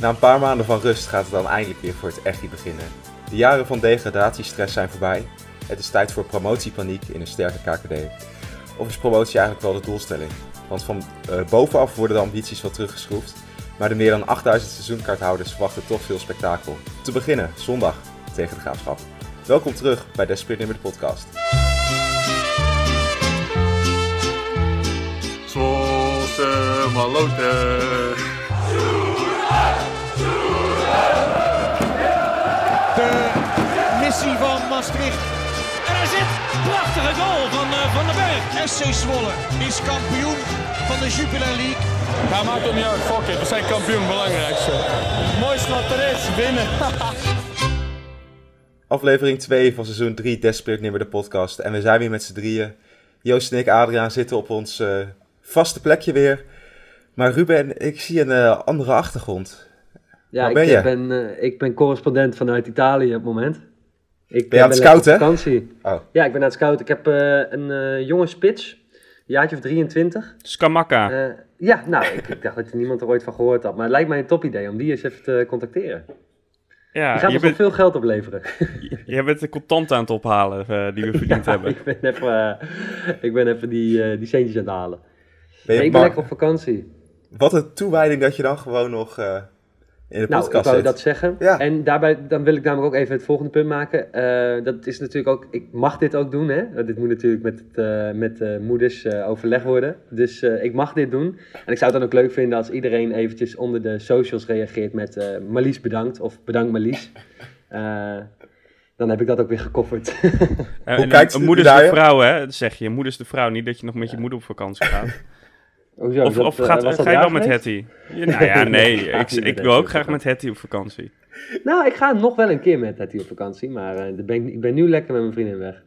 Na een paar maanden van rust gaat het dan eindelijk weer voor het echt beginnen. De jaren van degradatiestress zijn voorbij. Het is tijd voor promotiepaniek in een sterke KKD. Of is promotie eigenlijk wel de doelstelling? Want van uh, bovenaf worden de ambities wel teruggeschroefd. Maar de meer dan 8000 seizoenkaarthouders verwachten toch veel spektakel. Te beginnen, zondag, tegen de graafschap. Welkom terug bij Desperate Nummer de podcast. Maastricht. En hij zit. Prachtige goal van uh, Van den Berg. SC Zwolle is kampioen van de Jupiler League. Ja, maakt ook niet uit. Fuck it. We zijn kampioen. Belangrijkste. Mooiste wat er is. Winnen. Aflevering 2 van seizoen 3 Desperate Nimmer de podcast. En we zijn weer met z'n drieën. Joost en ik, Adriaan, zitten op ons uh, vaste plekje weer. Maar Ruben, ik zie een uh, andere achtergrond. Ja, ben ik, je? Ben, uh, ik ben correspondent vanuit Italië op het moment. Ik ben je aan het scouten? vakantie. Oh. Ja, ik ben aan het scouten. Ik heb een jonge spits, een jaartje of 23. Skamaka. ja, nou, ik, ik, dacht dat je niemand er ooit van gehoord had. Maar het lijkt mij een top idee om die eens even te contacteren. Ja, die gaat ons bent, veel geld opleveren. Je bent de contant aan het ophalen uh, die we verdiend ja, hebben. Ik ben even, uh, ik ben even die, uh, die centjes aan het halen. Ben je ik ben lekker op vakantie. Wat een toewijding dat je dan gewoon nog in de nou, podcast ik wou zit. dat zeggen. Ja. En daarbij dan wil ik namelijk ook even het volgende punt maken. dat is natuurlijk ook, ik mag dit ook doen. Hè? Dit moet natuurlijk met, het, met moeders overleg worden. Dus ik mag dit doen. En ik zou het dan ook leuk vinden als iedereen eventjes onder de socials reageert met Marlies bedankt of bedankt Marlies. dan heb ik dat ook weer gekofferd. Uh, Hoe kijkt een moeder is de vrouw, hè? Dat zeg je. Moeder is de vrouw. Niet dat je nog met je moeder op vakantie gaat. Hoezo, of dat, of gaat, ga je wel met Hetty? Ja, nou ja, nee. ik, ik wil ook graag met Hetty op vakantie. Nou, ik ga nog wel een keer met Hetty op vakantie. Maar uh, ben ik, ik, ben nu lekker met mijn vriendin weg.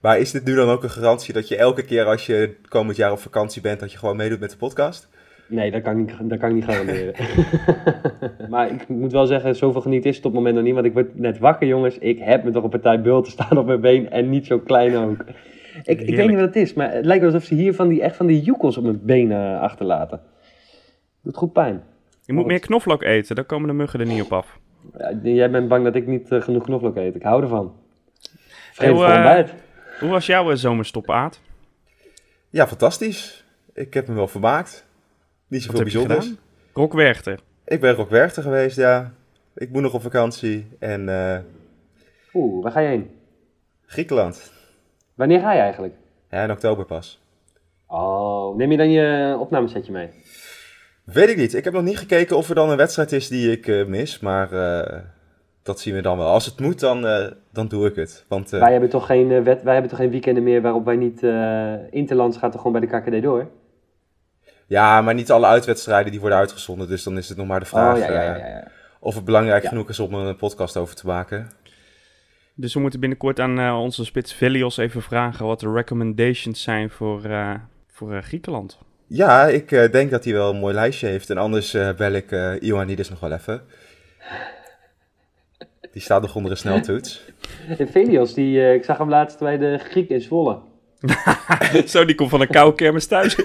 Maar is dit nu dan ook een garantie dat je elke keer als je komend jaar op vakantie bent... dat je gewoon meedoet met de podcast? Nee, dat kan ik niet, dat kan ik niet garanderen. maar ik moet wel zeggen, zoveel geniet is het op het moment nog niet. Want ik word net wakker, jongens. Ik heb me toch een partij bult te staan op mijn been. En niet zo klein ook. Ik, ik, weet niet wat het is, maar het lijkt alsof ze hier van die, echt van die joekels op mijn benen achterlaten. Doet goed pijn. Je moet meer knoflook eten, dan komen de muggen er niet op af. Ja, jij bent bang dat ik niet uh, genoeg knoflook eet. Ik hou ervan. Vreemd hoe, voor ontbijt. Hoe was jouw uh, zomerstop, Aad? Ja, fantastisch. Ik heb me wel vermaakt. Niet zoveel bijzonders. Rock Werchter. Ik ben Rock Werchter geweest, ja. Ik moet nog op vakantie en... Uh... Oeh, waar ga je heen? Griekenland. Wanneer ga je eigenlijk? Ja, in oktober pas. Oh, neem je dan je opnamesetje mee? Weet ik niet. Ik heb nog niet gekeken of er dan een wedstrijd is die ik uh, mis, maar uh, dat zien we dan wel. Als het moet, dan, uh, dan doe ik het. Want, wij, hebben toch geen, wet, wij hebben toch geen weekenden meer waarop wij niet... Interlands gaat toch gewoon bij de KKD door? Ja, maar niet alle uitwedstrijden die worden uitgezonden, dus dan is het nog maar de vraag oh, ja, ja, ja, of het belangrijk genoeg is om er een podcast over te maken. Dus we moeten binnenkort aan uh, onze spits Velios even vragen wat de recommendations zijn voor, uh, voor uh, Griekenland. Ja, ik denk dat hij wel een mooi lijstje heeft. En anders bel ik uh, Ioannidis nog wel even. Die staat nog onder een sneltoets. En Velios, die, ik zag hem laatst bij de Griek in Zwolle. Zo, die komt van een koude kermis thuis.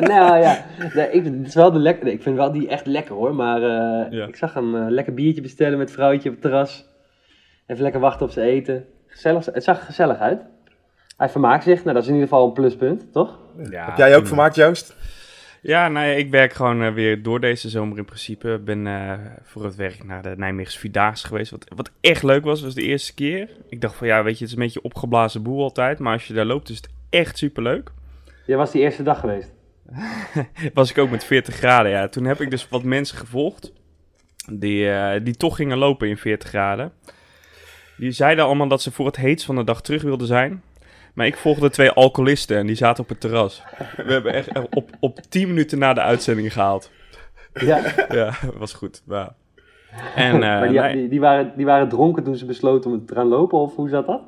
nou ja, nee, ik, het is wel de lekker, ik vind wel die echt lekker hoor. Maar ja. ik zag hem lekker biertje bestellen met vrouwtje op het terras. Even lekker wachten op zijn eten. Gezellig, het zag er gezellig uit. Hij vermaakt zich. Nou, dat is in ieder geval een pluspunt, toch? Ja, Heb jij ook vermaakt, Joost? Ja, nou ja, ik werk gewoon uh, weer door deze zomer in principe. Ik ben uh, voor het werk naar de Nijmeegse Vierdaagse geweest. Wat, wat echt leuk was, was de eerste keer. Ik dacht van ja, weet je, het is een beetje opgeblazen boel altijd. Maar als je daar loopt, is het echt superleuk. Jij was die eerste dag geweest? was ik ook met 40 graden, ja. Toen heb ik dus wat mensen gevolgd. Die, uh, die toch gingen lopen in 40 graden. Die zeiden allemaal dat ze voor het heetst van de dag terug wilden zijn. Maar ik volgde twee alcoholisten en die zaten op het terras. We hebben echt op, op 10 minuten na de uitzending gehaald. Ja, ja was goed. Ja. En, uh, maar die, nee. die, die, waren, die waren dronken toen ze besloten om te gaan lopen, of hoe zat dat?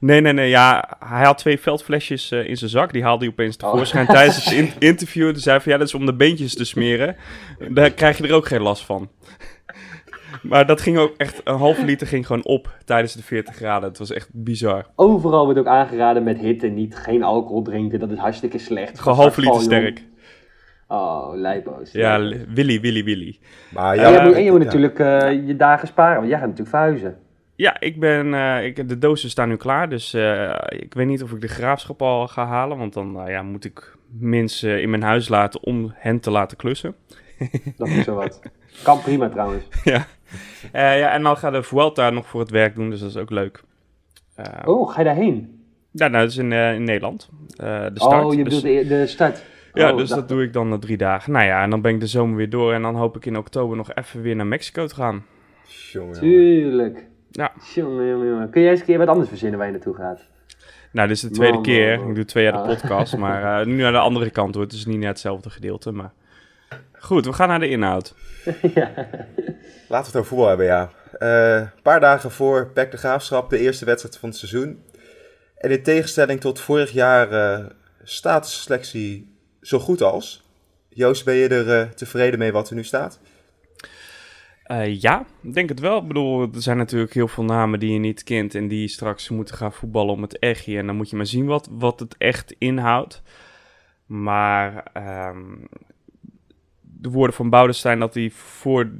Nee, nee, nee. Ja, hij had twee veldflesjes uh, in zijn zak. Die haalde hij opeens tevoorschijn oh. tijdens het in interview. Toen zei van ja, dat is om de beentjes te smeren. Daar krijg je er ook geen last van. Maar dat ging ook echt, een halve liter ging gewoon op tijdens de 40 graden. Het was echt bizar. Overal wordt ook aangeraden met hitte niet, geen alcohol drinken. Dat is hartstikke slecht. Gewoon halve liter sterk. Oh, lijpo's. Ja. Willy, Willy, Willy. Maar En ja, jij moet, en je moet ja. natuurlijk eh, je dagen sparen, want jij gaat natuurlijk verhuizen. Ja, ik ben, eh, ik, de dozen staan nu klaar, dus eh, ik weet niet of ik de graafschap al ga halen, want dan ja, moet ik mensen in mijn huis laten om hen te laten klussen. Dat is zo wat. Kan prima trouwens. ja. Eh, ja, en dan gaat de Vuelta nog voor het werk doen, dus dat is ook leuk. Eh, Oh, ga je daarheen? Ja, nou, dat is in, eh, in Nederland. Eh, de start. oh, je dus, bedoelt de, de start. ja, Oh, dus dat doe ik dan na drie dagen. Nou ja, en dan ben ik de zomer weer door en dan hoop ik in oktober nog even weer naar Mexico te gaan. Jongen. Tuurlijk. Ja. Jongen, jongen, jongen. Kun jij eens een keer wat anders verzinnen waar je naartoe gaat? Nou, dit is de tweede Man, keer. man, man. Ik doe twee jaar de Ah. podcast, maar eh, nu naar de andere kant hoor. Het is niet naar hetzelfde gedeelte, maar... Goed, we gaan naar de inhoud. ja. Laten we het over voetbal hebben, ja. Eh, Een paar dagen voor PEC de Graafschap, de eerste wedstrijd van het seizoen. En in tegenstelling tot vorig jaar eh, staat de selectie zo goed als. Joost, ben je er eh, tevreden mee wat er nu staat? Eh, ja, ik denk het wel. Ik bedoel, er zijn natuurlijk heel veel namen die je niet kent en die straks moeten gaan voetballen om het echtje. En dan moet je maar zien wat, wat het echt inhoudt. Maar ehm, de woorden van Boudestein dat hij voor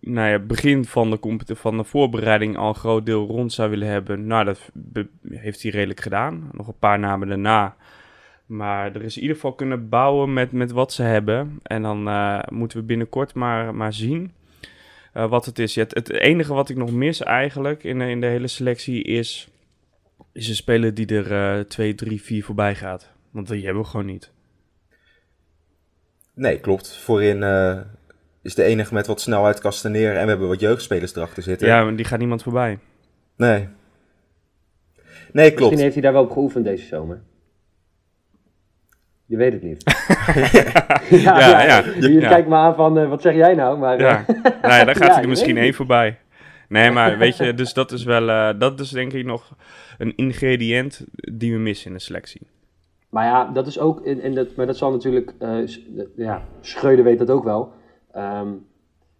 nou ja, begin van de, van de voorbereiding al een groot deel rond zou willen hebben. Nou, dat heeft hij redelijk gedaan. Nog een paar namen daarna. Maar er is in ieder geval kunnen bouwen met, met wat ze hebben. En dan eh, moeten we binnenkort maar, maar zien eh, wat het is. Het, het enige wat ik nog mis eigenlijk in, in de hele selectie is, is een speler die er eh 2, 3, 4 voorbij gaat. Want die hebben we gewoon niet. Nee, klopt. Voorin eh, is de enige met wat snelheid Castaneer en we hebben wat jeugdspelers erachter zitten. Ja, maar die gaat niemand voorbij. Nee. Nee, klopt. Misschien heeft hij daar wel op geoefend deze zomer. Je weet het niet. ja, Ja, ja. Je Ja. kijkt me aan van, eh, wat zeg jij nou? Maar, Ja, eh, nee, daar gaat Ja, hij er misschien één voorbij. Nee, maar weet je, dus dat is wel, eh, dat is denk ik nog een ingrediënt die we missen in de selectie. Maar ja, dat is ook, en en dat, maar dat zal natuurlijk, de- ja, Schreuder weet dat ook wel. Ehm,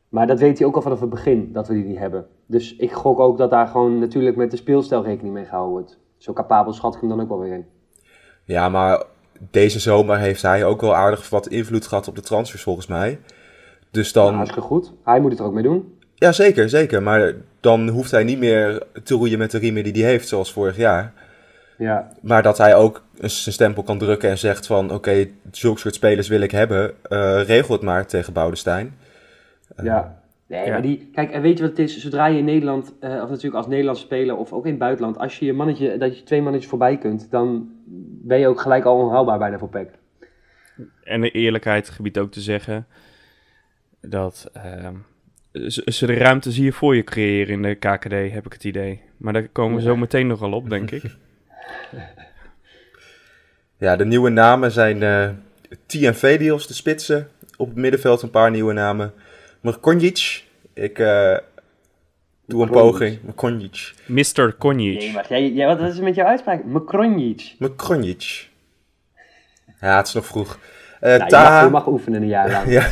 maar dat weet hij ook al vanaf het begin, dat we die niet hebben. Dus ik gok ook dat daar gewoon natuurlijk met de speelstijl rekening mee gehouden wordt. Zo capabel schat ik hem dan ook wel weer in. Ja, maar deze zomer heeft hij ook wel aardig wat invloed gehad op de transfers volgens mij. Dus dan... Nou, hartstikke goed. Hij moet het er ook mee doen. Ja, zeker, zeker. Maar dan hoeft hij niet meer te roeien met de riemen die hij heeft, zoals vorig jaar. Ja, Maar dat hij ook een- zijn stempel kan drukken en zegt van... Oké, zulke soort spelers wil ik hebben. eh, regel het maar tegen Boudestein. ja. Nee, ja. maar die, kijk, en weet je wat het is? Zodra je in Nederland, eh, of natuurlijk als Nederlandse speler of ook in het buitenland, als je je mannetje, dat je twee mannetjes voorbij kunt, dan ben je ook gelijk al onhaalbaar bijna voor PEC. En de eerlijkheid gebied ook te zeggen dat ehm, ze, de ruimte zie je voor je creëren in de KKD, heb ik het idee. Maar daar komen we zo meteen nog al op, denk ik. Ja, de nieuwe namen zijn eh TNV deals, de spitsen. Op het middenveld een paar nieuwe namen. Mrkonjic. Ik eh, doe een Mrkonjic. poging. Mrkonjic. Mr. Konjic. Nee, maar jij, jij, wat is er met jouw uitspraak? Mekronjic. Mrkonjic. Ja, het is nog vroeg. Eh Nou, je, mag, Taha. je mag oefenen een jaar lang. Ja.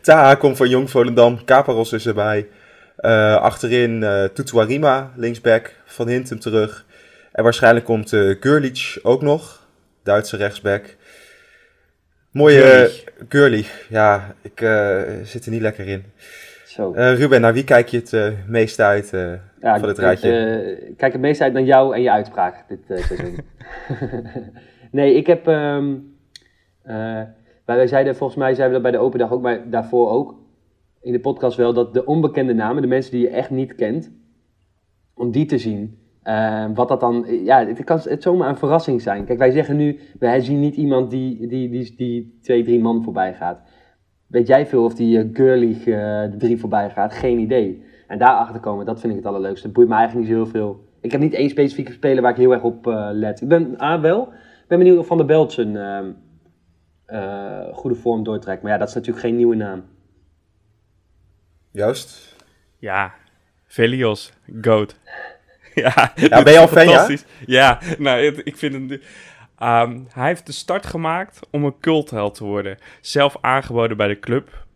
Taha komt van Jong Volendam. Kaparos is erbij. Eh, achterin eh Tutuarima, linksback. Van Hintem terug. En waarschijnlijk komt Gurlic ook nog. Duitse rechtsback. Mooie Gurlich. Ja, ik eh, zit er niet lekker in. Zo. Eh, Ruben, naar wie kijk je het meest uit Ja, van dit rijtje? eh, kijk het meest uit naar jou en je uitspraak dit seizoen. nee, ik heb... wij, wij zeiden, volgens mij zeiden we dat bij de open dag ook, maar daarvoor ook. In de podcast wel, dat de onbekende namen, de mensen die je echt niet kent, om die te zien. Eh, wat dat dan... Ja, het kan het zomaar een verrassing zijn. Kijk, wij zeggen nu, wij zien niet iemand die, die, die, die twee, drie man voorbij gaat. Weet jij veel of die uh, Gurlich eh, drie voorbij gaat? Geen idee. En daarachter komen, dat vind ik het allerleukste. Het boeit me eigenlijk niet zo heel veel. Ik heb niet één specifieke speler waar ik heel erg op eh, let. Ik ben ah, wel. Ik ben benieuwd of Van der Belt zijn ehm, eh, goede vorm doortrekt. Maar ja, dat is natuurlijk geen nieuwe naam. Joost? Ja, Velios, goat. ja, Ja, ben je al fan, ja? fantastisch. Ja, nou, het- ik vind het... ehm, hij heeft de start gemaakt om een cultheld te worden. Zelf aangeboden bij de club.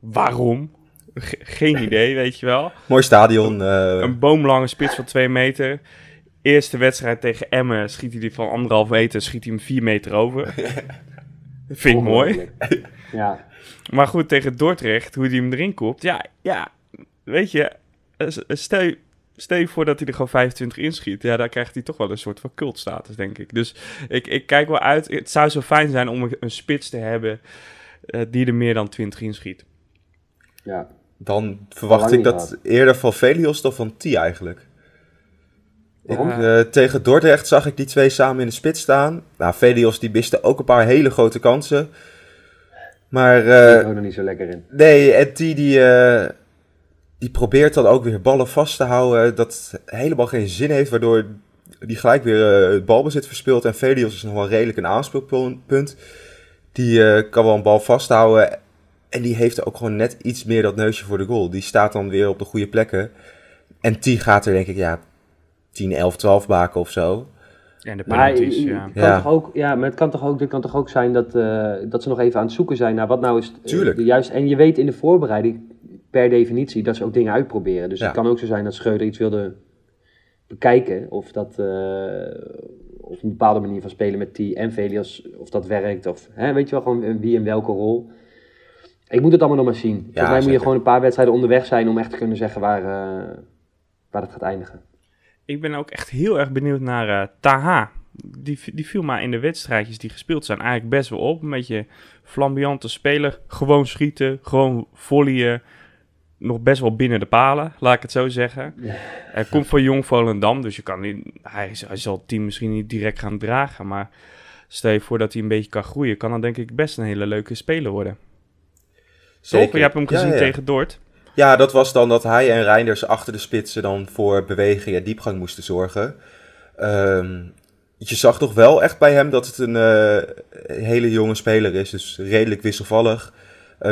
Waarom? Ge- geen idee, weet je wel. Mooi stadion. eh, Een boomlange spits van 2 meter. Eerste wedstrijd tegen Emmen schiet hij die van anderhalf meter, schiet hij hem 4 meter over. Vind ik mooi. Ja, Maar goed, tegen Dordrecht, hoe hij hem erin kopt. Ja, ja, weet je, stel je, stel je voor dat hij er gewoon 25 inschiet. Ja, dan krijgt hij toch wel een soort van cultstatus, denk ik. Dus ik, ik kijk wel uit. Het zou zo fijn zijn om een, een spits te hebben eh, die er meer dan 20 inschiet. ja. Dan verwacht ik dat eerder van Velios dan van T eigenlijk. Waarom? Ik, eh, tegen Dordrecht zag ik die twee samen in de spits staan. Nou, Velios die miste ook een paar hele grote kansen. Maar Ik ben eh, ook nog niet zo lekker in. nee, en T die, eh, die probeert dan ook weer ballen vast te houden. Dat helemaal geen zin heeft, waardoor die gelijk weer eh, het balbezit verspeelt. En Velios is nog wel redelijk een aanspeelpunt. Die eh, kan wel een bal vasthouden. En die heeft ook gewoon net iets meer dat neusje voor de goal. Die staat dan weer op de goede plekken. En T gaat er denk ik, ja, 10, 11, 12 maken of zo. En de Maar, penalties, je- ja. het kan Ja. toch ook, ja, maar het kan toch ook, het kan toch ook zijn dat, eh, dat ze nog even aan het zoeken zijn naar wat nou is Tuurlijk. de juiste. En je weet in de voorbereiding, per definitie, dat ze ook dingen uitproberen. Dus Ja. het kan ook zo zijn dat Schreuder iets wilde bekijken. Of dat eh, of een bepaalde manier van spelen met T en Velios, of dat werkt. Of hè, weet je wel, gewoon wie in welke rol. Ik moet het allemaal nog maar zien. Volgens mij moet je gewoon een paar wedstrijden onderweg zijn om echt te kunnen zeggen waar, eh, waar het gaat eindigen. Ik ben ook echt heel erg benieuwd naar eh, Taha. Die, die viel maar in de wedstrijdjes die gespeeld zijn eigenlijk best wel op. Een beetje flamboyante speler. Gewoon schieten, gewoon volleyen. Nog best wel binnen de palen, laat ik het zo zeggen. Hij komt van Jong Volendam, dus je kan niet, hij, hij zal het team misschien niet direct gaan dragen. Maar stel je voor dat hij een beetje kan groeien, kan dan denk ik best een hele leuke speler worden. Toch? Je hebt hem gezien ja. tegen Dort. Ja, dat was dan dat hij en Reinders achter de spitsen dan voor beweging en diepgang moesten zorgen. Ehm, je zag toch wel echt bij hem dat het een eh, hele jonge speler is. Dus redelijk wisselvallig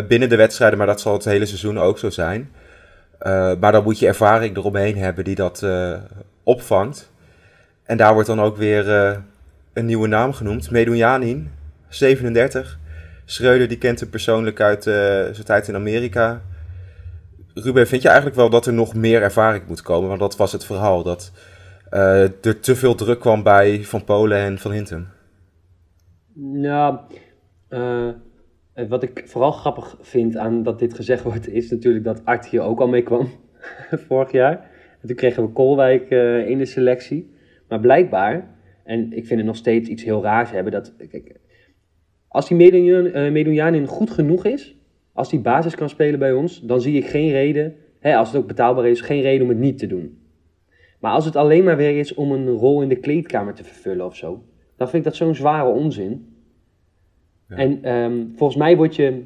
binnen de wedstrijden, maar dat zal het hele seizoen ook zo zijn. Eh, maar dan moet je ervaring eromheen hebben die dat eh, opvangt. En daar wordt dan ook weer eh, een nieuwe naam genoemd. Medunjanin, 37. Schreuder die kent hem persoonlijk uit eh, zijn tijd in Amerika. Ruben, vind je eigenlijk wel dat er nog meer ervaring moet komen? Want dat was het verhaal, dat eh, er te veel druk kwam bij Van Polen en Van Hintem. Nou, eh, wat ik vooral grappig vind aan dat dit gezegd wordt, is natuurlijk dat Art hier ook al mee kwam vorig jaar. En toen kregen we Kolwijk eh, in de selectie. Maar blijkbaar, en ik vind het nog steeds iets heel raars hebben, dat kijk, als die eh, Medunjanin goed genoeg is, als die basis kan spelen bij ons, dan zie ik geen reden, hè, als het ook betaalbaar is, geen reden om het niet te doen. Maar als het alleen maar weer is om een rol in de kleedkamer te vervullen of zo, dan vind ik dat zo'n zware onzin. Ja. En ehm, volgens mij word je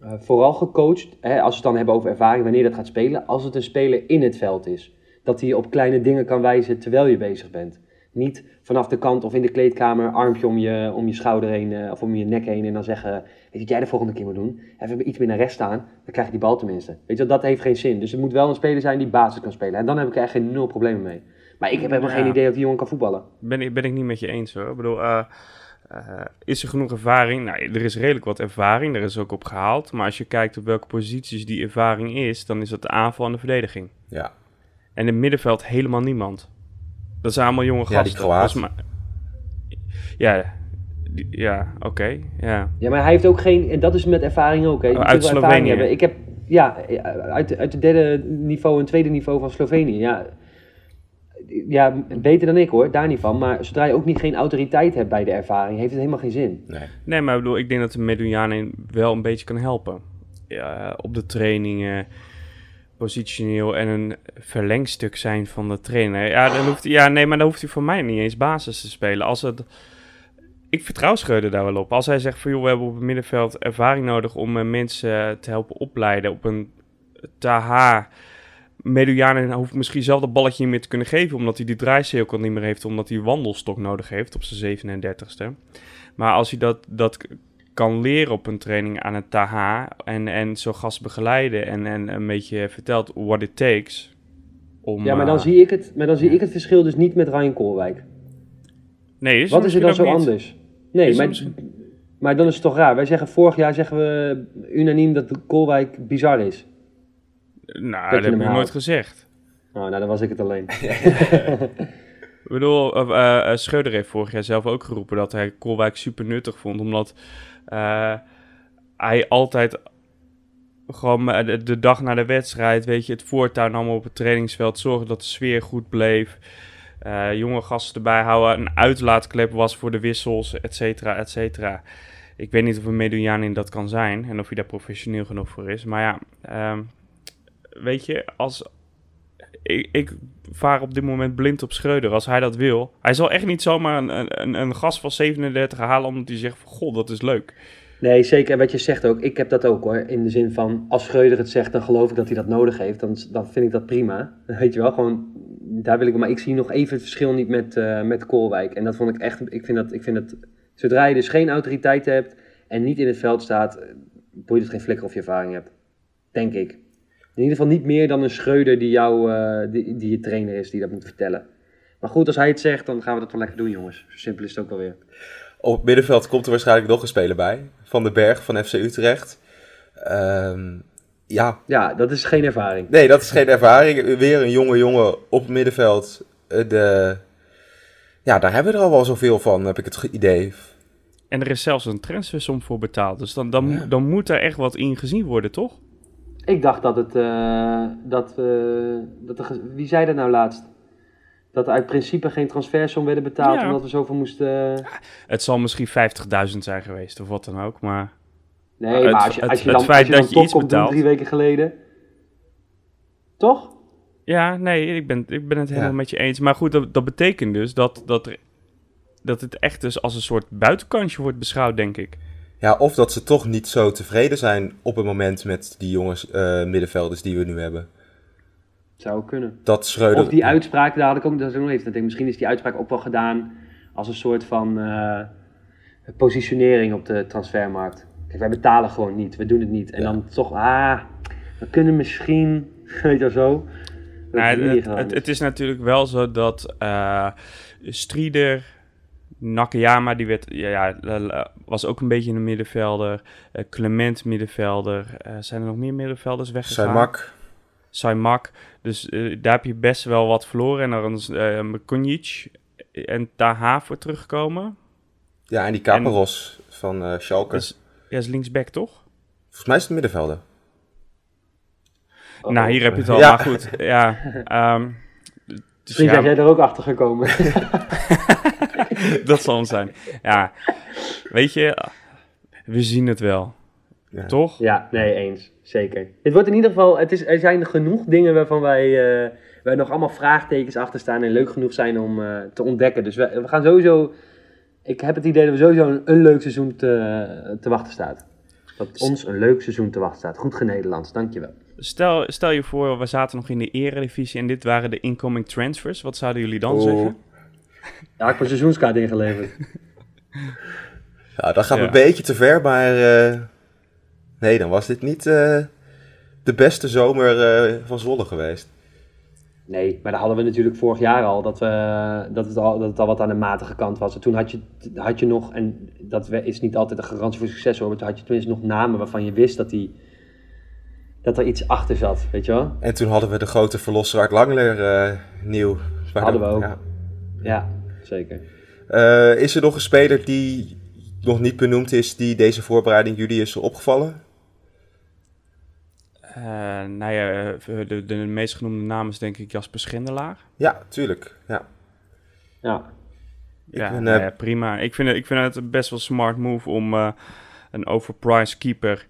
eh, vooral gecoacht, hè, als we het dan hebben over ervaring, wanneer dat gaat spelen, als het een speler in het veld is. Dat hij op kleine dingen kan wijzen terwijl je bezig bent. Niet vanaf de kant of in de kleedkamer, armpje om je, om je schouder heen eh, of om je nek heen en dan zeggen, weet je wat jij de volgende keer moet doen? Even iets meer naar rechts staan, dan krijg je die bal tenminste. Weet je, dat heeft geen zin. Dus het moet wel een speler zijn die basis kan spelen. En dan heb ik er echt geen nul problemen mee. Maar ik heb helemaal Ja. geen idee of die jongen kan voetballen. Ben ik, ben ik niet met je eens hoor. Ik bedoel, eh, eh, is er genoeg ervaring? Nou, er is redelijk wat ervaring, daar is ook op gehaald. Maar als je kijkt op welke posities die ervaring is, dan is dat de aanval en de verdediging. Ja. En in het middenveld helemaal niemand. Dat zijn allemaal jonge Ja, die gasten. Kroaat. Volgens mij- Ja, die- ja oké. ja. Ja, maar hij heeft ook geen, en dat is met ervaring ook. Hè. Je Oh, moet uit Slovenië. hebben. Ik heb, ja, uit, uit het derde niveau en tweede niveau van Slovenië. Ja, ja, beter dan ik hoor, daar niet van. Maar zodra je ook niet geen autoriteit hebt bij de ervaring, heeft het helemaal geen zin. Nee. Nee, maar ik bedoel, ik denk dat de Medunjanin wel een beetje kan helpen. Ja, op de trainingen, positioneel en een verlengstuk zijn van de trainer. Ja, dan hoeft, ja, nee, maar dan hoeft hij voor mij niet eens basis te spelen. Als het, ik vertrouw Schreuder daar wel op. Als hij zegt van, joh, we hebben op het middenveld ervaring nodig om eh, mensen te helpen opleiden op een Taha... Medunjanin hoeft misschien zelf dat balletje niet meer te kunnen geven, omdat hij die draaicirkel niet meer heeft, omdat hij wandelstok nodig heeft op zijn 37ste. Maar als hij dat, dat kan leren op een training aan het TH en, en zo'n gast begeleiden en, en een beetje vertelt what it takes om... Ja, maar dan, eh, zie ik het, maar dan zie ik het verschil dus niet met Ryan Koolwijk. Nee, is Wat is er dan zo niet. anders? Nee, Is maar, misschien- maar dan is het toch raar. Wij zeggen vorig jaar zeggen we unaniem dat Koolwijk bizar is. Nou, dat heb ik nooit gezegd. Oh, nou, dan was ik het alleen. Ik bedoel, eh, eh, eh, Schreuder heeft vorig jaar zelf ook geroepen dat hij Kolwijk super nuttig vond, omdat Eh, hij altijd gewoon de, de dag na de wedstrijd, weet je, het voortuin allemaal op het trainingsveld, zorgen dat de sfeer goed bleef. Eh, jonge gasten erbij houden, een uitlaatklep was voor de wissels, et cetera, et cetera. Ik weet niet of een Medunjanin dat kan zijn en of hij daar professioneel genoeg voor is. Maar ja, ehm, weet je, als, ik, ik vaar op dit moment blind op Schreuder. Als hij dat wil. Hij zal echt niet zomaar een, een, een gast van 37 halen omdat hij zegt van, god, dat is leuk. Nee, zeker. En wat je zegt ook, ik heb dat ook hoor. In de zin van, als Schreuder het zegt, dan geloof ik dat hij dat nodig heeft. Dan, dan vind ik dat prima. Weet je wel, gewoon, daar wil ik... Maar ik zie nog even het verschil niet met, eh met Koolwijk. En dat vond ik echt, ik vind dat, ik vind dat... Zodra je dus geen autoriteit hebt en niet in het veld staat, eh, boeit het geen flikker of je ervaring hebt. Denk ik. In ieder geval niet meer dan een Schreuder die, jou, eh, die, die je trainer is, die dat moet vertellen. Maar goed, als hij het zegt, dan gaan we dat wel lekker doen, jongens. Zo simpel is het ook wel weer. Op het middenveld komt er waarschijnlijk nog een speler bij. Van den Berg van FC Utrecht. Ehm, ja, Ja, dat is geen ervaring. nee, dat is geen ervaring. Weer een jonge jongen op het middenveld. Eh, De... Ja, daar hebben we er al wel zoveel van, heb ik het idee. En er is zelfs een transfersom voor betaald. Dus dan, dan, dan moet er echt wat in gezien worden, toch? Ik dacht dat het. eh, dat, eh, dat wie zei dat nou laatst? Dat er uit principe geen transfersom werden betaald Ja. omdat we zoveel moesten. Het zal misschien 50.000 zijn geweest of wat dan ook. Maar Nee, Het- maar als je, het- als je het dan, feit als je dan dat je iets doen betaalt. drie weken geleden. Toch? ja, nee, ik ben, ik ben het helemaal Ja. met je eens. Maar goed, dat, dat betekent dus dat, dat, er, dat het echt dus als een soort buitenkantje wordt beschouwd, denk ik. Ja, of dat ze toch niet zo tevreden zijn op het moment met die jongens eh, middenvelders die we nu hebben. Zou kunnen. Dat Schreuder... Of die uitspraak, daar had ik ook, dat is ook nog even. Misschien is die uitspraak ook wel gedaan als een soort van eh, positionering op de transfermarkt. Kijk, wij betalen gewoon niet, we doen het niet. En Ja. dan toch, ah, we kunnen misschien, weet je wel zo. Nou, het het, is. natuurlijk wel zo dat eh Strieder, Nakayama, die werd, ja, was ook een beetje een middenvelder. Eh, Clement middenvelder. Eh, zijn er nog meer middenvelders weggegaan? Saimak. Saimak. Dus eh, daar heb je best wel wat verloren. En dan is uh, en Taha voor teruggekomen. Ja, en die Caparos van eh Schalke. Dus, ja, is linksback toch? Volgens mij is het middenvelder. Oh, nou, hier heb je het al. Ja. Maar goed, ja. ehm, dus Misschien ja, zijn jij er ook achter gekomen. dat zal hem zijn. Ja, weet je, we zien het wel. Ja. Toch? ja, nee, eens. Zeker. Het wordt in ieder geval, het is, er zijn genoeg dingen waarvan wij, eh, wij nog allemaal vraagtekens achter staan en leuk genoeg zijn om eh, te ontdekken. Dus we, we gaan sowieso, ik heb het idee dat we sowieso een, een leuk seizoen te, te wachten staat. Dat ons een leuk seizoen te wachten staat. Goed genederlands, dankjewel. Stel, stel je voor, we zaten nog in de eredivisie en dit waren de incoming transfers. Wat zouden jullie dan zeggen? Ja, ik heb een seizoenskaart ingeleverd. Ja, dat gaat Ja. een beetje te ver, maar... eh, nee, dan was dit niet eh, de beste zomer eh, van Zwolle geweest. Nee, maar dat hadden we natuurlijk vorig jaar al, dat, we, dat, het al, dat het al wat aan de matige kant was. En toen had je, had je nog, en dat is niet altijd een garantie voor succes hoor, maar toen had je tenminste nog namen waarvan je wist dat, die, dat er iets achter zat, weet je wel? En toen hadden we de grote verlosser Art Langler eh, nieuw. Hadden we ook. Ja. Ja, zeker. Eh, is er nog een speler die nog niet benoemd is, die deze voorbereiding jullie is opgevallen? Eh, nou ja, eh, de, de meest genoemde naam is denk ik Jasper Schendelaar. Ja, tuurlijk. Ja. Ja, Ja, ben, nou eh, ja, prima. Ik vind, het, ik vind het een best wel smart move om eh, een overpriced keeper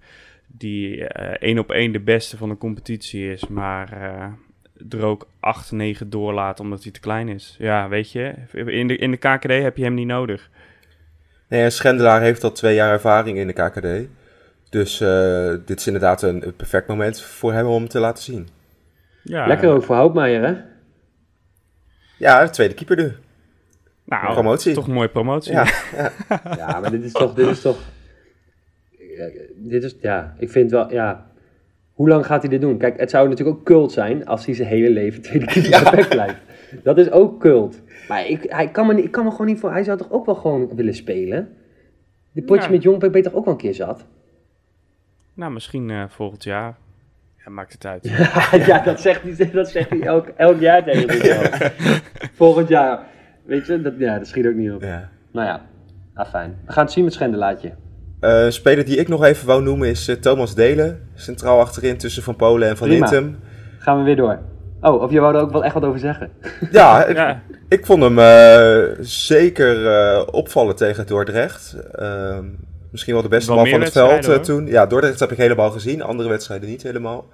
die eh, één op één de beste van de competitie is, maar eh, er ook 8, 9 doorlaat omdat hij te klein is. Ja, weet je, in de, in de KKD heb je hem niet nodig. Nee, en Schendelaar heeft al twee jaar ervaring in de KKD. Dus eh, dit is inderdaad een, perfect moment voor hem om te laten zien. Ja, lekker ook voor Houtmeijer hè? Ja, de tweede keeper nu. Nou, Promotie. Toch een mooie promotie. Ja. Ja, maar dit is toch, dit is toch, Ja, dit is, ja, ik vind wel, ja, hoe lang gaat hij dit doen? Kijk, het zou natuurlijk ook cult zijn als hij zijn hele leven tweede keeper Ja. perfect blijft. Dat is ook cult. Maar ik, hij kan me, niet- ik kan me gewoon niet voor, hij zou toch ook wel gewoon willen spelen? Die potje Ja. met Jong ben je toch ook wel een keer zat? Nou, misschien eh, volgend jaar. Ja, maakt het uit. ja, dat zegt hij, dat zegt hij elk, elk jaar tegen zichzelf. Volgend jaar. Weet je, dat, ja, dat schiet ook niet op. Ja. Nou ja, ah, fijn. We gaan het zien met Schendelaatje. Eh, een speler die ik nog even wou noemen is eh, Thomas Delen. Centraal achterin tussen Van Polen en Van. Hintem. Gaan we weer door. Oh, of je wou er ook wel echt wat over zeggen? Ja, ik, Ja, ik vond hem eh, zeker eh, opvallen tegen Dordrecht. Ehm, misschien wel de beste Wel man van het veld eh, toen. Ja, Dordrecht heb ik helemaal gezien. Andere wedstrijden niet helemaal.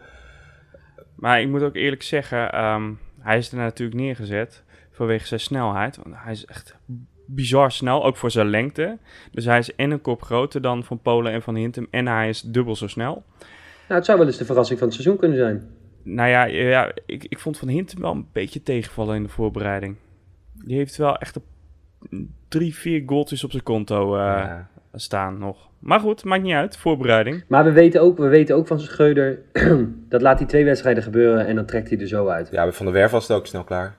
maar ik moet ook eerlijk zeggen, ehm, hij is er natuurlijk neergezet vanwege zijn snelheid. Want hij is echt bizar snel, ook voor zijn lengte. Dus hij is en een kop groter dan Van Polen en Van Hintem en hij is dubbel zo snel. Nou, het zou wel eens de verrassing van het seizoen kunnen zijn. Nou ja, ja ik, ik vond Van Hintem wel een beetje tegenvallen in de voorbereiding. Die heeft wel echt een, drie, vier goaltjes op zijn konto eh, Ja. staan nog. Maar goed, maakt niet uit. Voorbereiding. Maar we weten ook, we weten ook van Schreuder, dat laat hij twee wedstrijden gebeuren en dan trekt hij er zo uit. Ja, Van der Werf was het ook snel klaar.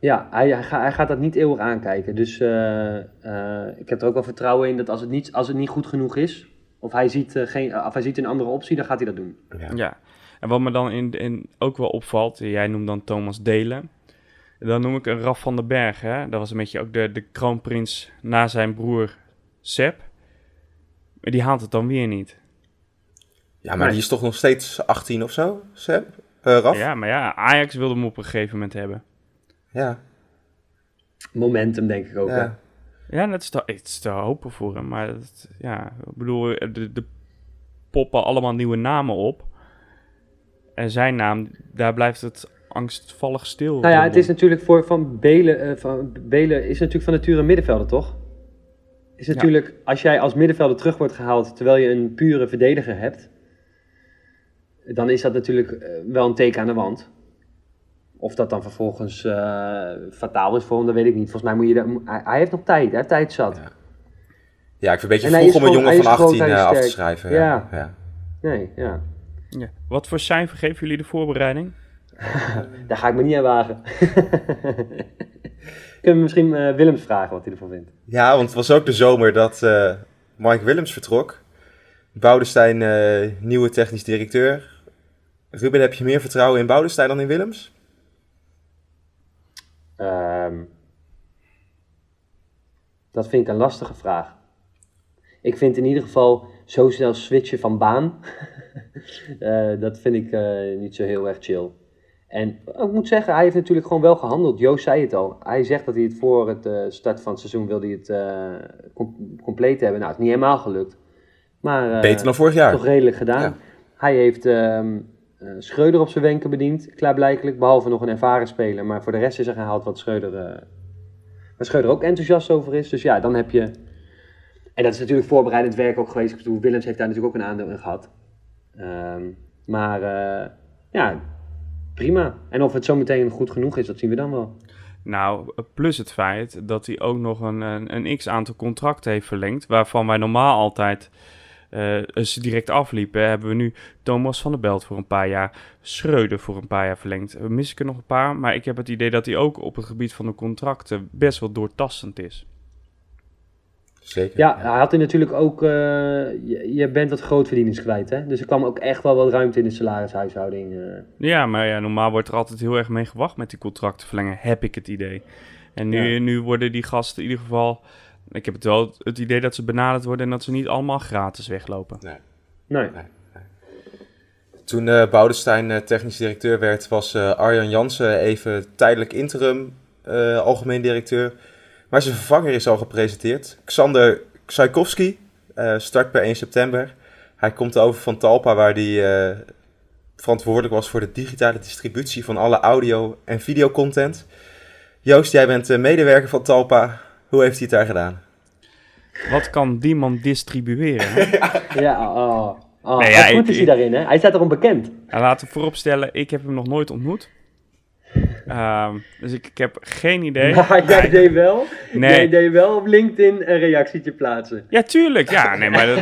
Ja, hij, hij, ga- hij gaat dat niet eeuwig aankijken. Dus eh, eh, ik heb er ook wel vertrouwen in dat als het niet, als het niet goed genoeg is, of hij, ziet, eh, geen, of hij ziet een andere optie, dan gaat hij dat doen. Ja. Ja. En wat me dan in, in ook wel opvalt, jij noemt dan Thomas Delen. Dan noem ik een Raf van den Berg. Hè? Dat was een beetje ook de, de kroonprins na zijn broer Sepp. Maar die haalt het dan weer niet. Ja, maar Nee. die is toch nog steeds 18 of zo, Seb? Eh, Raf? Ja, maar ja, Ajax wilde hem op een gegeven moment hebben. Ja. Momentum denk ik ook. hè. ja. Ja, dat is te, het is te hopen voor hem. Maar dat, ja, ik bedoel, de, de poppen allemaal nieuwe namen op. En zijn naam, daar blijft het angstvallig stil. Nou ja, het is natuurlijk voor Van Belen, eh, van Belen is natuurlijk van nature een middenvelder, toch? Is natuurlijk, als jij als middenvelder terug wordt gehaald terwijl je een pure verdediger hebt, dan is dat natuurlijk eh, wel een teken aan de wand. Of dat dan vervolgens eh, fataal is voor hem, dat weet ik niet. Volgens mij moet je dat, hij, hij heeft nog tijd, hij heeft tijd zat. Ja. Ja, ik vind het een En beetje vroeg om een jongen van is groot, 18 hij is eh, af te schrijven. Ja. Ja. Ja. Nee, ja. Ja. Wat voor cijfer geven jullie de voorbereiding? Daar ga ik me niet aan wagen. Kunnen we misschien eh, Willems vragen wat hij ervan vindt? Ja, want het was ook de zomer dat eh, Mike Willems vertrok. Boudestein, eh, nieuwe technisch directeur. Ruben, heb je meer vertrouwen in Boudestein dan in Willems? Ehm, dat vind ik een lastige vraag. Ik vind in ieder geval zo snel switchen van baan. eh, dat vind ik eh, niet zo heel erg chill. En ik moet zeggen, hij heeft natuurlijk gewoon wel gehandeld. Joost zei het al. Hij zegt dat hij het voor het eh, start van het seizoen wilde hij het com- compleet hebben. Nou, het is niet helemaal gelukt. Maar Beter dan vorig jaar. toch redelijk gedaan. Ja. Hij heeft ehm eh, Schreuder op zijn wenken bediend, klaarblijkelijk. Behalve nog een ervaren speler. Maar voor de rest is er gehaald wat Schreuder, eh, waar Schreuder ook enthousiast over is. Dus ja, dan heb je... En dat is natuurlijk voorbereidend werk ook geweest. Ik bedoel, Willems heeft daar natuurlijk ook een aandeel in gehad. Ehm, maar eh, ja, prima. En of het zometeen goed genoeg is, dat zien we dan wel. Nou, plus het feit dat hij ook nog een, een, x-aantal contracten heeft verlengd, waarvan wij normaal altijd eh, ze direct afliepen, hebben we nu Thomas van der Belt voor een paar jaar, Schreuder voor een paar jaar verlengd. We missen er nog een paar, maar ik heb het idee dat hij ook op het gebied van de contracten best wel doortastend is. Zeker. Ja, hij had natuurlijk ook... eh, je, je bent wat grootverdieners kwijt, hè? Dus er kwam ook echt wel wat ruimte in de salarishuishouding. eh. Ja, maar ja, normaal wordt er altijd heel erg mee gewacht met die contracten verlengen, heb ik het idee. En nu, Ja. nu worden die gasten in ieder geval, ik heb het wel het idee dat ze benaderd worden en dat ze niet allemaal gratis weglopen. Nee. Toen eh Boudestein eh, technisch directeur werd, was eh, Arjan Jansen even tijdelijk interim eh, algemeen directeur. Maar zijn vervanger is al gepresenteerd. Xander Tsaikovsky eh, start per 1 september. Hij komt over van Talpa, waar hij eh, verantwoordelijk was voor de digitale distributie van alle audio- en videocontent. Joost, jij bent eh, medewerker van Talpa. Hoe heeft hij het daar gedaan? Wat kan die man distribueren? Ja, oh, oh. Nee, ja, goed ik- is hij daarin, hè? Hij staat erom bekend. Laten we vooropstellen, ik heb hem nog nooit ontmoet. Ehm, dus ik, ik heb geen idee. Maar jij deed wel, Nee. jij deed wel op LinkedIn een reactietje plaatsen. Ja, tuurlijk. Ja, nee, maar dat...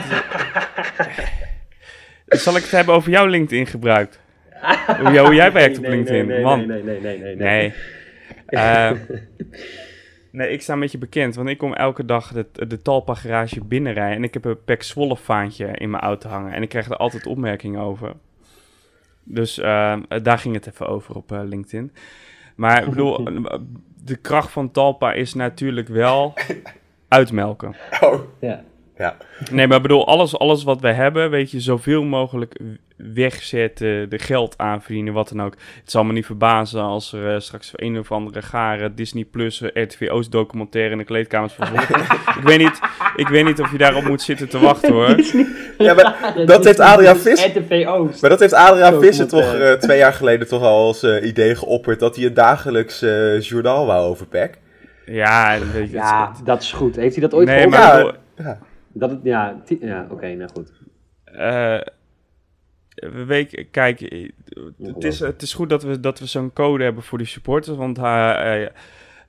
Zal ik het hebben over jouw LinkedIn gebruik? Hoe, hoe jij werkt op Nee, nee, LinkedIn? nee, Man. Nee, nee, nee, nee, nee. Nee. Eh, nee, ik sta een beetje bekend, want ik kom elke dag de, de Talpa garage binnenrijden en ik heb een Pek Zwolle vaantje in mijn auto hangen en ik krijg er altijd opmerkingen over. Dus eh, daar ging het even over op eh, LinkedIn. Maar ik bedoel, de kracht van Talpa is natuurlijk wel uitmelken. Oh, Ja. Ja. Nee, maar ik bedoel, alles, alles wat we hebben, weet je, zoveel mogelijk wegzetten, de geld aanverdienen, wat dan ook. Het zal me niet verbazen als er eh, straks een of andere gare Disney Plus eh, RTV Oost documentaire in de kleedkamers vervolgt. ik, weet niet, ik weet niet of je daarop moet zitten te wachten hoor. Ja, maar dat heeft Adriaan Vis- RTV Oost. Maar dat heeft Adriaan Visser toch eh, twee jaar geleden toch al als idee geopperd dat hij een dagelijks eh, journaal wou over PEC. Ja, weet je, het- Ja, dat is goed. Heeft hij dat ooit nee, gehoord? maar Ja. Dat het, ja, ja oké, nou goed. eh, we weten, kijk, eh, het is, het is goed dat we, dat we zo'n code hebben voor die supporters, want uh,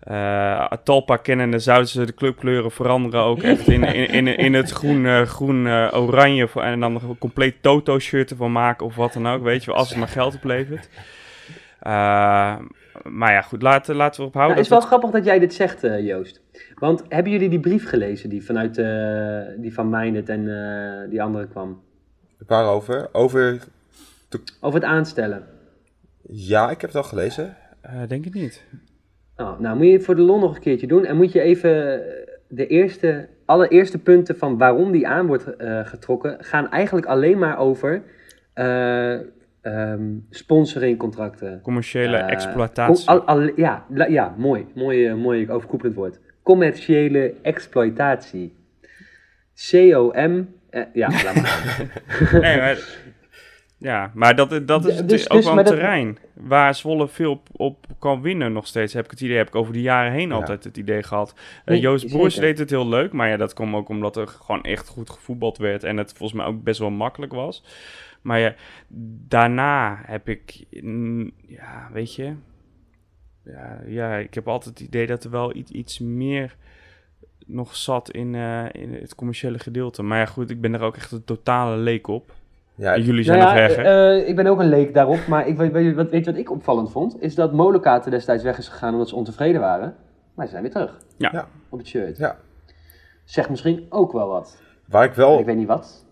uh, Talpa kennende zouden ze de clubkleuren veranderen ook echt in, in, in, in het groen, groen oranje voor- en dan een compleet Toto-shirt ervan maken of wat dan ook, weet je wel, als het maar geld oplevert. Maar ja, goed, laten, laten we erop houden. Nou, het is wel grappig dat jij dit zegt, eh, Joost. Want hebben jullie die brief gelezen die vanuit eh, die van Meijnet en eh, die andere kwam? Waarover? Over. Over het aanstellen. Ja, ik heb het al gelezen. Uh, denk ik niet. Oh, nou, moet je het voor de lol nog een keertje doen. En moet je even de eerste, allereerste punten van waarom die aan wordt uh, getrokken, gaan eigenlijk alleen maar over uh, um, sponsoringcontracten. Commerciële uh, exploitatie. Al, al, ja, la, ja, mooi. Mooi, mooi overkoepelend woord. Commerciële exploitatie. COM. ja, laat maar. nee, maar, ja, maar dat, dat is dus, ook dus, wel een dat, terrein waar Zwolle veel op, op, kan winnen nog steeds. Heb ik het idee, heb ik over de jaren heen ja. altijd het idee gehad. Nee, uh, Joost zeker. deed het heel leuk, maar ja, dat kwam ook omdat er gewoon echt goed gevoetbald werd en het volgens mij ook best wel makkelijk was. Maar ja, daarna heb ik, mm, ja, weet je, ja, ja, ik heb altijd het idee dat er wel iets, iets meer nog zat in, uh, in het commerciële gedeelte. Maar ja, goed, ik ben er ook echt een totale leek op. Ja, en jullie zijn nou nog ja, weg, hè? Uh, ik ben ook een leek daarop, maar ik weet, weet, wat, weet je wat ik opvallend vond? Is dat Molenkaten destijds weg is gegaan omdat ze ontevreden waren. Maar ze zijn weer terug. Ja. ja. Op het shirt. Ja. Zegt misschien ook wel wat. Waar ik wel... Ik weet niet wat.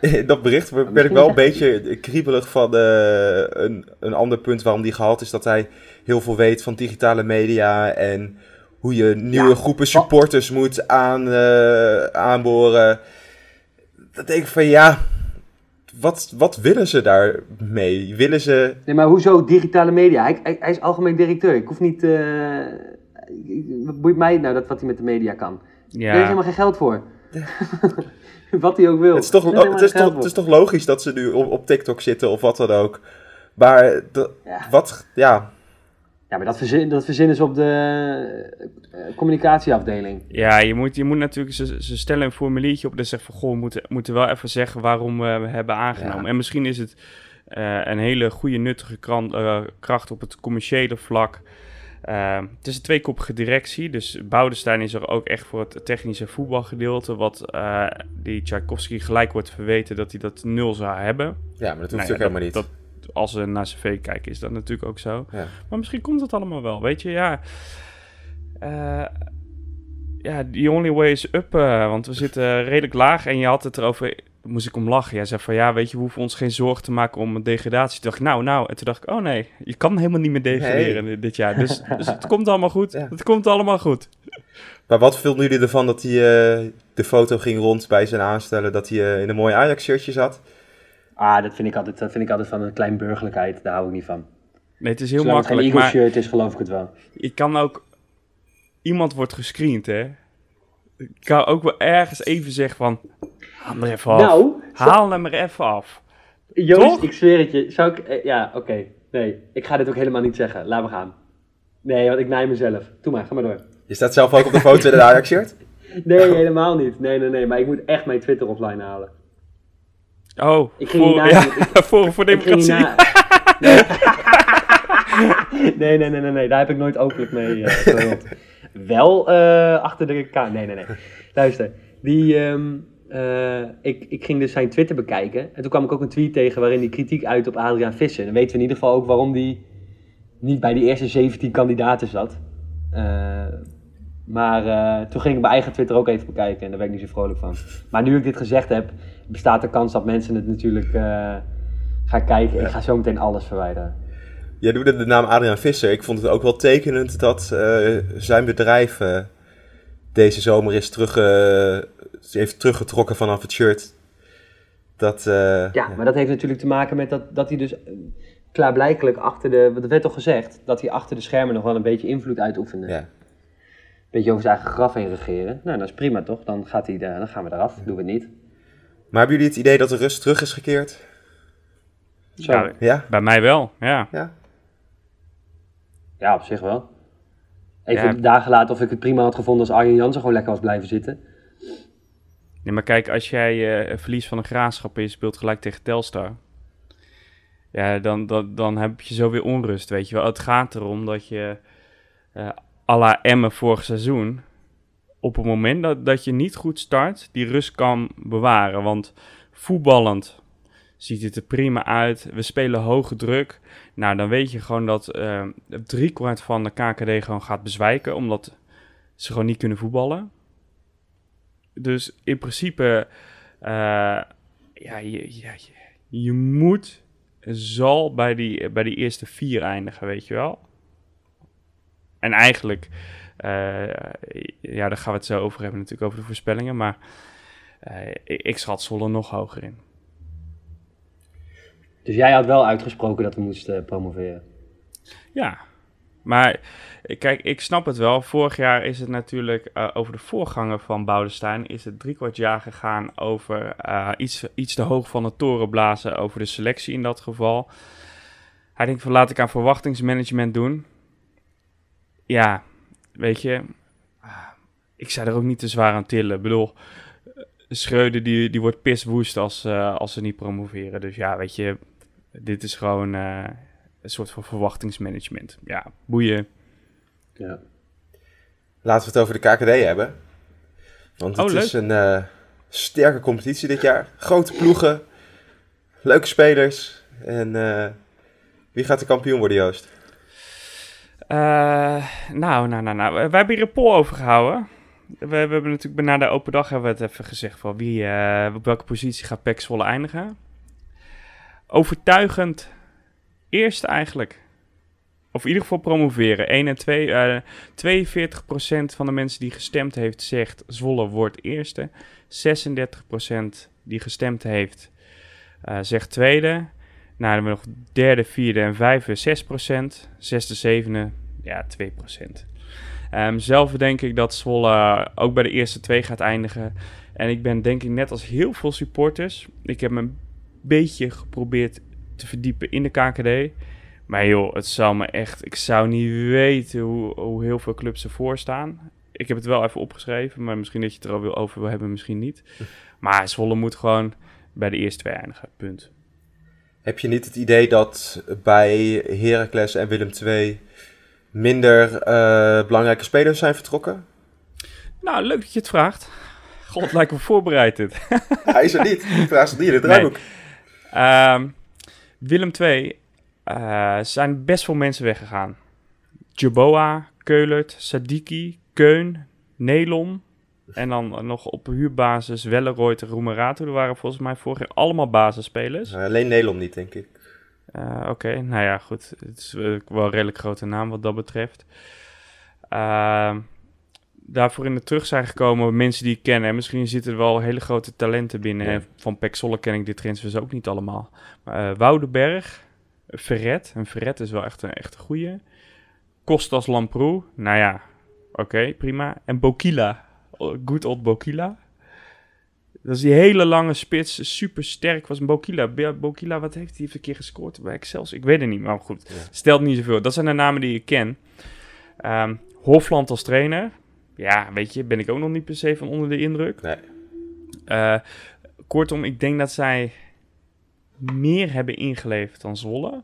In dat bericht werd ik wel een beetje kriebelig van uh, een, een ander punt waarom die gehaald is. Dat hij heel veel weet van digitale media en hoe je nieuwe ja. groepen supporters moet aan, uh, aanboren. Dat denk ik van ja, wat, wat willen ze daarmee? Willen ze... Nee, maar hoezo digitale media? Hij, hij, hij is algemeen directeur. Ik hoef niet... Uh, wat boeit mij nou dat wat hij met de media kan? Ja. Daar is helemaal geen geld voor. wat hij ook wil. Het is toch, het is toch, het is toch logisch dat ze nu op, op TikTok zitten of wat dan ook. Maar ja. wat, ja... Ja, maar dat, verzin, dat verzinnen ze op de uh, communicatieafdeling. Ja, je moet, je moet natuurlijk, ze, ze stellen een formuliertje op dat zegt van, goh, we moeten, moeten wel even zeggen waarom we hebben aangenomen. Ja. En misschien is het uh, een hele goede, nuttige krant, uh, kracht op het commerciële vlak. Uh, het is een tweekoppige directie, dus Boudestein is er ook echt voor het technische voetbalgedeelte, wat uh, die Tchaikovsky gelijk wordt verweten dat hij dat nul zou hebben. Ja, maar dat hoeft nou, ja, helemaal niet. Dat, als we naar cv kijken, is dat natuurlijk ook zo. Ja. Maar misschien komt het allemaal wel. Weet je, ja. Uh, ja, the only way is up. Uh, want we zitten redelijk laag. En je had het erover. Moest ik om lachen. Jij zei van ja, weet je, we hoeven ons geen zorgen te maken om een degradatie. Toen dacht ik, nou, nou. En toen dacht ik, oh nee, je kan helemaal niet meer degraderen nee. dit jaar. Dus, dus, het komt allemaal goed. Ja. Het komt allemaal goed. Maar wat vinden jullie ervan dat hij uh, de foto ging rond bij zijn aanstellen? Dat hij uh, in een mooi Ajax-shirtje zat? Ah, dat vind ik altijd, dat vind ik altijd van een klein burgerlijkheid. Daar hou ik niet van. Nee, het is heel Zolang makkelijk. het geen Eagle shirt is, geloof ik het wel. Ik kan ook... Iemand wordt gescreend, hè. Ik kan ook wel ergens even zeggen van... Haal hem er even af. Nou, Haal hem er even af. Joost, Toch? ik zweer het je. Zou ik... eh, Ja, oké. Okay. Nee, ik ga dit ook helemaal niet zeggen. Laten we gaan. Nee, want ik naai mezelf. Doe maar, ga maar door. Je staat zelf ook op de foto in een Ajax-shirt? Nee, helemaal niet. Nee, nee, nee. Maar ik moet echt mijn Twitter offline halen. Oh, Ik ging voor, hierna- ja, ik- voor, voor Ik ging democratie. Nee. nee, nee, nee, nee, nee. Daar heb ik nooit openlijk mee eh gerond. Wel eh, achter de K. Nee, nee, nee. Luister. Die, ehm, eh, ik, ik ging dus zijn Twitter bekijken. En toen kwam ik ook een tweet tegen waarin hij kritiek uit op Adriaan Visser. Dan weten we in ieder geval ook waarom die niet bij die eerste 17 kandidaten zat. Eh, maar toen ging ik mijn eigen Twitter ook even bekijken en daar ben ik niet zo vrolijk van. Maar nu ik dit gezegd heb, bestaat de kans dat mensen het natuurlijk gaan kijken. Ik ga zo meteen alles verwijderen. Jij noemde de naam Adriaan Visser. Ik vond het ook wel tekenend dat eh, zijn bedrijf eh, deze zomer is terug, eh, heeft teruggetrokken vanaf het shirt. Dat, eh, Ja, maar dat heeft natuurlijk te maken met dat, dat hij dus klaarblijkelijk achter de... Want er werd toch gezegd dat hij achter de schermen nog wel een beetje invloed uitoefende. ja. Een beetje over zijn eigen graf heen regeren. Nou, dat is prima toch? Dan, gaat hij, daar- dan gaan we eraf. Doen we het niet. Maar hebben jullie het idee dat de rust terug is gekeerd? Zo. Ja, Ja, Ja? bij mij wel, ja. Ja? Op zich wel. Even Ja. dagen later of ik het prima had gevonden als Arjen Jansen gewoon lekker was blijven zitten. Nee, maar kijk, als jij eh verlies van een graafschap je speelt gelijk tegen Telstar. Ja, dan, dan, dan heb je zo weer onrust, weet je wel. Het gaat erom dat je, eh à la Emmen vorig seizoen, op het moment dat, dat je niet goed start, die rust kan bewaren. Want voetballend ziet het er prima uit. We spelen hoge druk. Nou, dan weet je gewoon dat eh driekwart van de KKD gewoon gaat bezwijken, omdat ze gewoon niet kunnen voetballen. Dus in principe, eh, ja, je, je, je moet, zal bij die, bij die eerste vier eindigen, weet je wel. En eigenlijk, eh, ja, daar gaan we het zo over hebben natuurlijk, over de voorspellingen. Maar eh, ik, ik schat Zwolle nog hoger in. Dus jij had wel uitgesproken dat we moesten eh, promoveren. Ja, maar eh, kijk, ik snap het wel. Vorig jaar is het natuurlijk eh, over de voorganger van Boudestein... is het drie kwart jaar gegaan over iets, iets te hoog van de toren blazen... over de selectie in dat geval. Hij denkt van laat ik aan verwachtingsmanagement doen. Ja, weet je... ah, ik zou er ook niet te zwaar aan tillen. Ik bedoel, Schreuder die, die wordt piswoest als, als ze niet promoveren. Dus ja, weet je, dit is gewoon... eh, een soort van verwachtingsmanagement. Ja, boeien. Ja. Laten we het over de KKD hebben. Want het Oh, leuk. is een eh, sterke competitie dit jaar. Grote ploegen, leuke spelers. En eh, wie gaat de kampioen worden, Joost? Nou, nou, nou, nou. Wij hebben hier een poll over gehouden. We, we hebben natuurlijk na de open dag hebben we het even gezegd van wie, op welke positie gaat Zwolle eindigen. Overtuigend eerst eigenlijk. Of in ieder geval promoveren. 1 en 2. eh 42% van de mensen die gestemd heeft zegt Zwolle wordt eerste. 36% die gestemd heeft eh, zegt tweede. Nou, dan hebben we nog derde, vierde en vijfde 6%. Zesde, zevende, ja, 2%. Ehm, zelf denk ik dat Zwolle ook bij de eerste twee gaat eindigen. En ik ben denk ik net als heel veel supporters. Ik heb een beetje geprobeerd te verdiepen in de KKD. Maar joh, het zou me echt... Ik zou niet weten hoe, hoe heel veel clubs ervoor staan. Ik heb het wel even opgeschreven, maar misschien dat je het er al wil over wil hebben, misschien niet. Maar Zwolle moet gewoon bij de eerste twee eindigen, punt. Heb je niet het idee dat bij Heracles en Willem II minder eh, belangrijke spelers zijn vertrokken? Nou, leuk dat je het vraagt. God, lijkt me voorbereid dit. Hij is er niet. Die vraag staat niet in het Nee. Ehm, Willem II eh, zijn best veel mensen weggegaan. Jaboa, Keulert, Sadiki, Keun, Nelon. En dan nog op huurbasis Welleroyd en Roemerato. Er waren volgens mij vorig jaar allemaal basisspelers. Eh, alleen Nederland niet, denk ik. Eh, Oké, nou ja, goed. Het is wel een redelijk grote naam wat dat betreft. Ehm, daarvoor in de terug zijn gekomen mensen die ik ken. En misschien zitten er wel hele grote talenten binnen. Ja. Van Pek Zwolle ken ik dit transfers ook niet allemaal. Maar, eh, Woudenberg, Verret. En Verret is wel echt een, echt een goeie. Kostas Lamproe. Nou ja, oké, prima. En Bokila. Good old Bokila. Dat is die hele lange spits, super sterk was een Bokila. Bokila, wat heeft hij heeft een keer gescoord bij Excelsior? Ik weet het niet, maar goed. Ja. Stelt niet zoveel. Dat zijn de namen die ik ken. Ehm, Hofland als trainer. Ja, weet je, ben ik ook nog niet per se van onder de indruk. Nee. Eh, kortom, ik denk dat zij meer hebben ingeleverd dan Zwolle.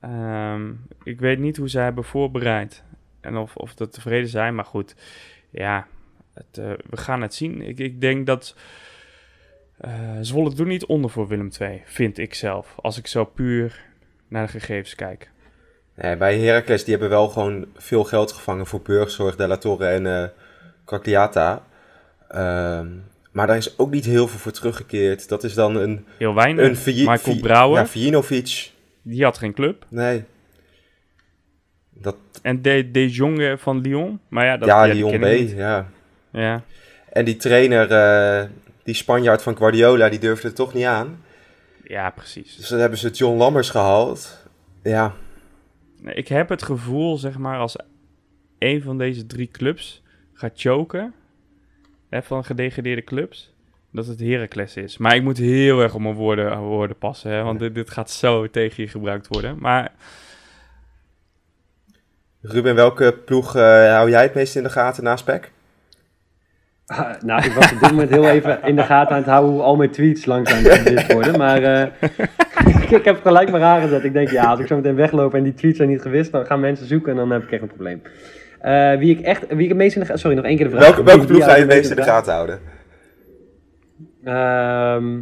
Ehm, ik weet niet hoe zij hebben voorbereid. En of, of ze tevreden zijn, maar goed. Ja, het, eh, we gaan het zien. Ik, ik denk dat eh Zwolle doet niet onder voor Willem II, vind ik zelf. Als ik zo puur naar de gegevens kijk. Nee, bij Heracles die hebben wel gewoon veel geld gevangen voor Burgzorg, De La Torre en eh Quagliata. Ehm, maar daar is ook niet heel veel voor teruggekeerd. Dat is dan een, Heel weinig. een Vij- Michael Brouwer, Ja, Vijinovic. die had geen club. Nee. Dat, En De, de Jonge van Lyon. Maar ja, dat, ja, die Lyon B, niet. ja. Ja. En die trainer, eh, die Spanjaard van Guardiola, die durfde het toch niet aan. ja, precies. Dus dan hebben ze John Lammers gehaald. Ja, Ik heb het gevoel, zeg maar, als een van deze drie clubs gaat choken, hè, van gedegradeerde clubs, dat het Heracles is. Maar ik moet heel erg op mijn woorden, woorden passen, hè, want dit, dit gaat zo tegen je gebruikt worden. Maar Ruben, welke ploeg eh, hou jij het meest in de gaten naast PEC? Ah, nou, ik was op dit moment heel even in de gaten aan het houden hoe al mijn tweets langzaam gedit worden. Maar eh, ik, ik heb gelijk maar aangezet. Ik denk, ja, als ik zo meteen wegloop en die tweets zijn niet gewist, dan gaan mensen zoeken en dan heb ik echt een probleem. Eh, wie ik echt, wie ik het meest in de gaten... Sorry, nog één keer de vraag. Welke, welke ploeg ga je het meest in de gaten houden? Ehm,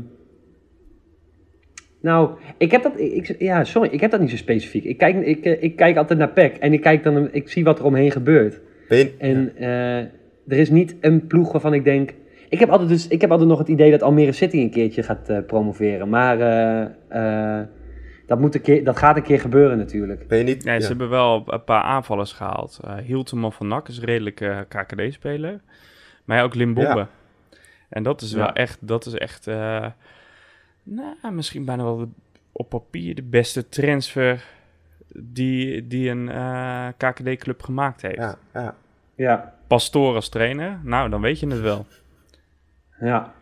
nou, ik heb dat, ik, ja, sorry, ik heb dat niet zo specifiek. Ik kijk, ik, eh, ik kijk altijd naar PEC en ik, kijk dan, ik zie wat er omheen gebeurt. Ben je- En eh, er is niet een ploeg waarvan ik denk... Ik heb, altijd dus, ik heb altijd nog het idee dat Almere City een keertje gaat eh, promoveren. Maar eh, eh, dat, moet een keer, dat gaat een keer gebeuren natuurlijk. ben je niet... ja, ja. ze hebben wel een paar aanvallers gehaald. Eh Hilteman van Nak is een redelijke KKD-speler. Maar ja, ook Limbombe. Ja. En dat is wel echt, dat is echt, eh, nou, misschien bijna wel de- op papier de beste transfer die, die een eh, KKD-club gemaakt heeft. Ja, ja. Ja, Pastoor als trainer, nou, dan weet je het wel. ja.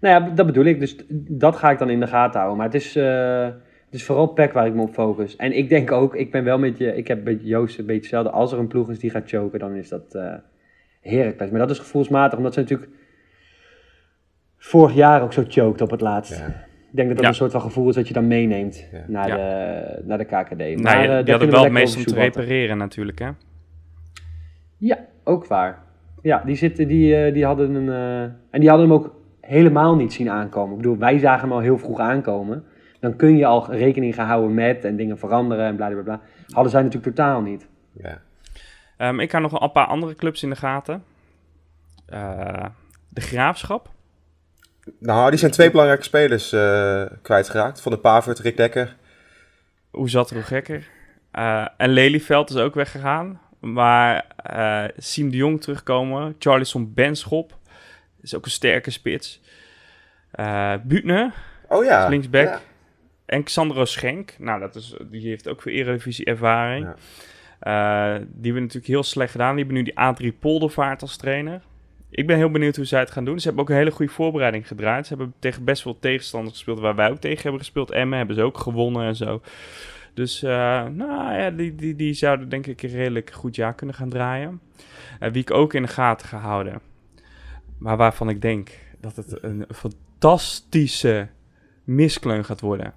Nou ja, dat bedoel ik. Dus dat ga ik dan in de gaten houden. Maar het is, eh, het is vooral PEC waar ik me op focus. En ik denk ook, ik ben wel met je... Ik heb met Joost een beetje hetzelfde. Als er een ploeg is die gaat choken, dan is dat eh Heracles. Maar dat is gevoelsmatig, omdat ze natuurlijk vorig jaar ook zo choked op het laatst. Ja. Ik denk dat dat Ja. een soort van gevoel is dat je dan meeneemt Ja. naar, Ja. De, naar de KKD. Maar, nou, eh, ja, daar die hadden wel het meest om te repareren natuurlijk, hè. Ja, ook waar. Ja, die, zitten, die, eh, die hadden een. eh, en die hadden hem ook helemaal niet zien aankomen. Ik bedoel, wij zagen hem al heel vroeg aankomen. Dan kun je al rekening gaan houden met en dingen veranderen en bla bla bla. Hadden zij natuurlijk totaal niet. ja. Ehm, ik hou nog een paar andere clubs in de gaten. Eh, de Graafschap. Nou, die zijn twee belangrijke spelers eh, kwijtgeraakt. Van de Pavert, Rick Dekker. Hoe zat er hoe gekker? Eh, en Lelyveld is ook weggegaan. Maar eh Siem de Jong terugkomen. Charlison Benschop. Is ook een sterke spits. Eh Buutner, Oh ja. linksback. Ja. En Xandro Schenk. Nou, dat is, die heeft ook veel Eredivisie ervaring. Ja. Eh, die hebben natuurlijk heel slecht gedaan. Die hebben nu die A3 Poldervaart als trainer. Ik ben heel benieuwd hoe zij het gaan doen. Ze hebben ook een hele goede voorbereiding gedraaid. Ze hebben tegen best veel tegenstanders gespeeld waar wij ook tegen hebben gespeeld. Emmen hebben ze ook gewonnen en zo. Dus uh, nou ja, die, die, die zouden denk ik een redelijk goed jaar kunnen gaan draaien. Uh, wie ik ook in de gaten ga houden. Maar waarvan ik denk dat het een fantastische miskleun gaat worden.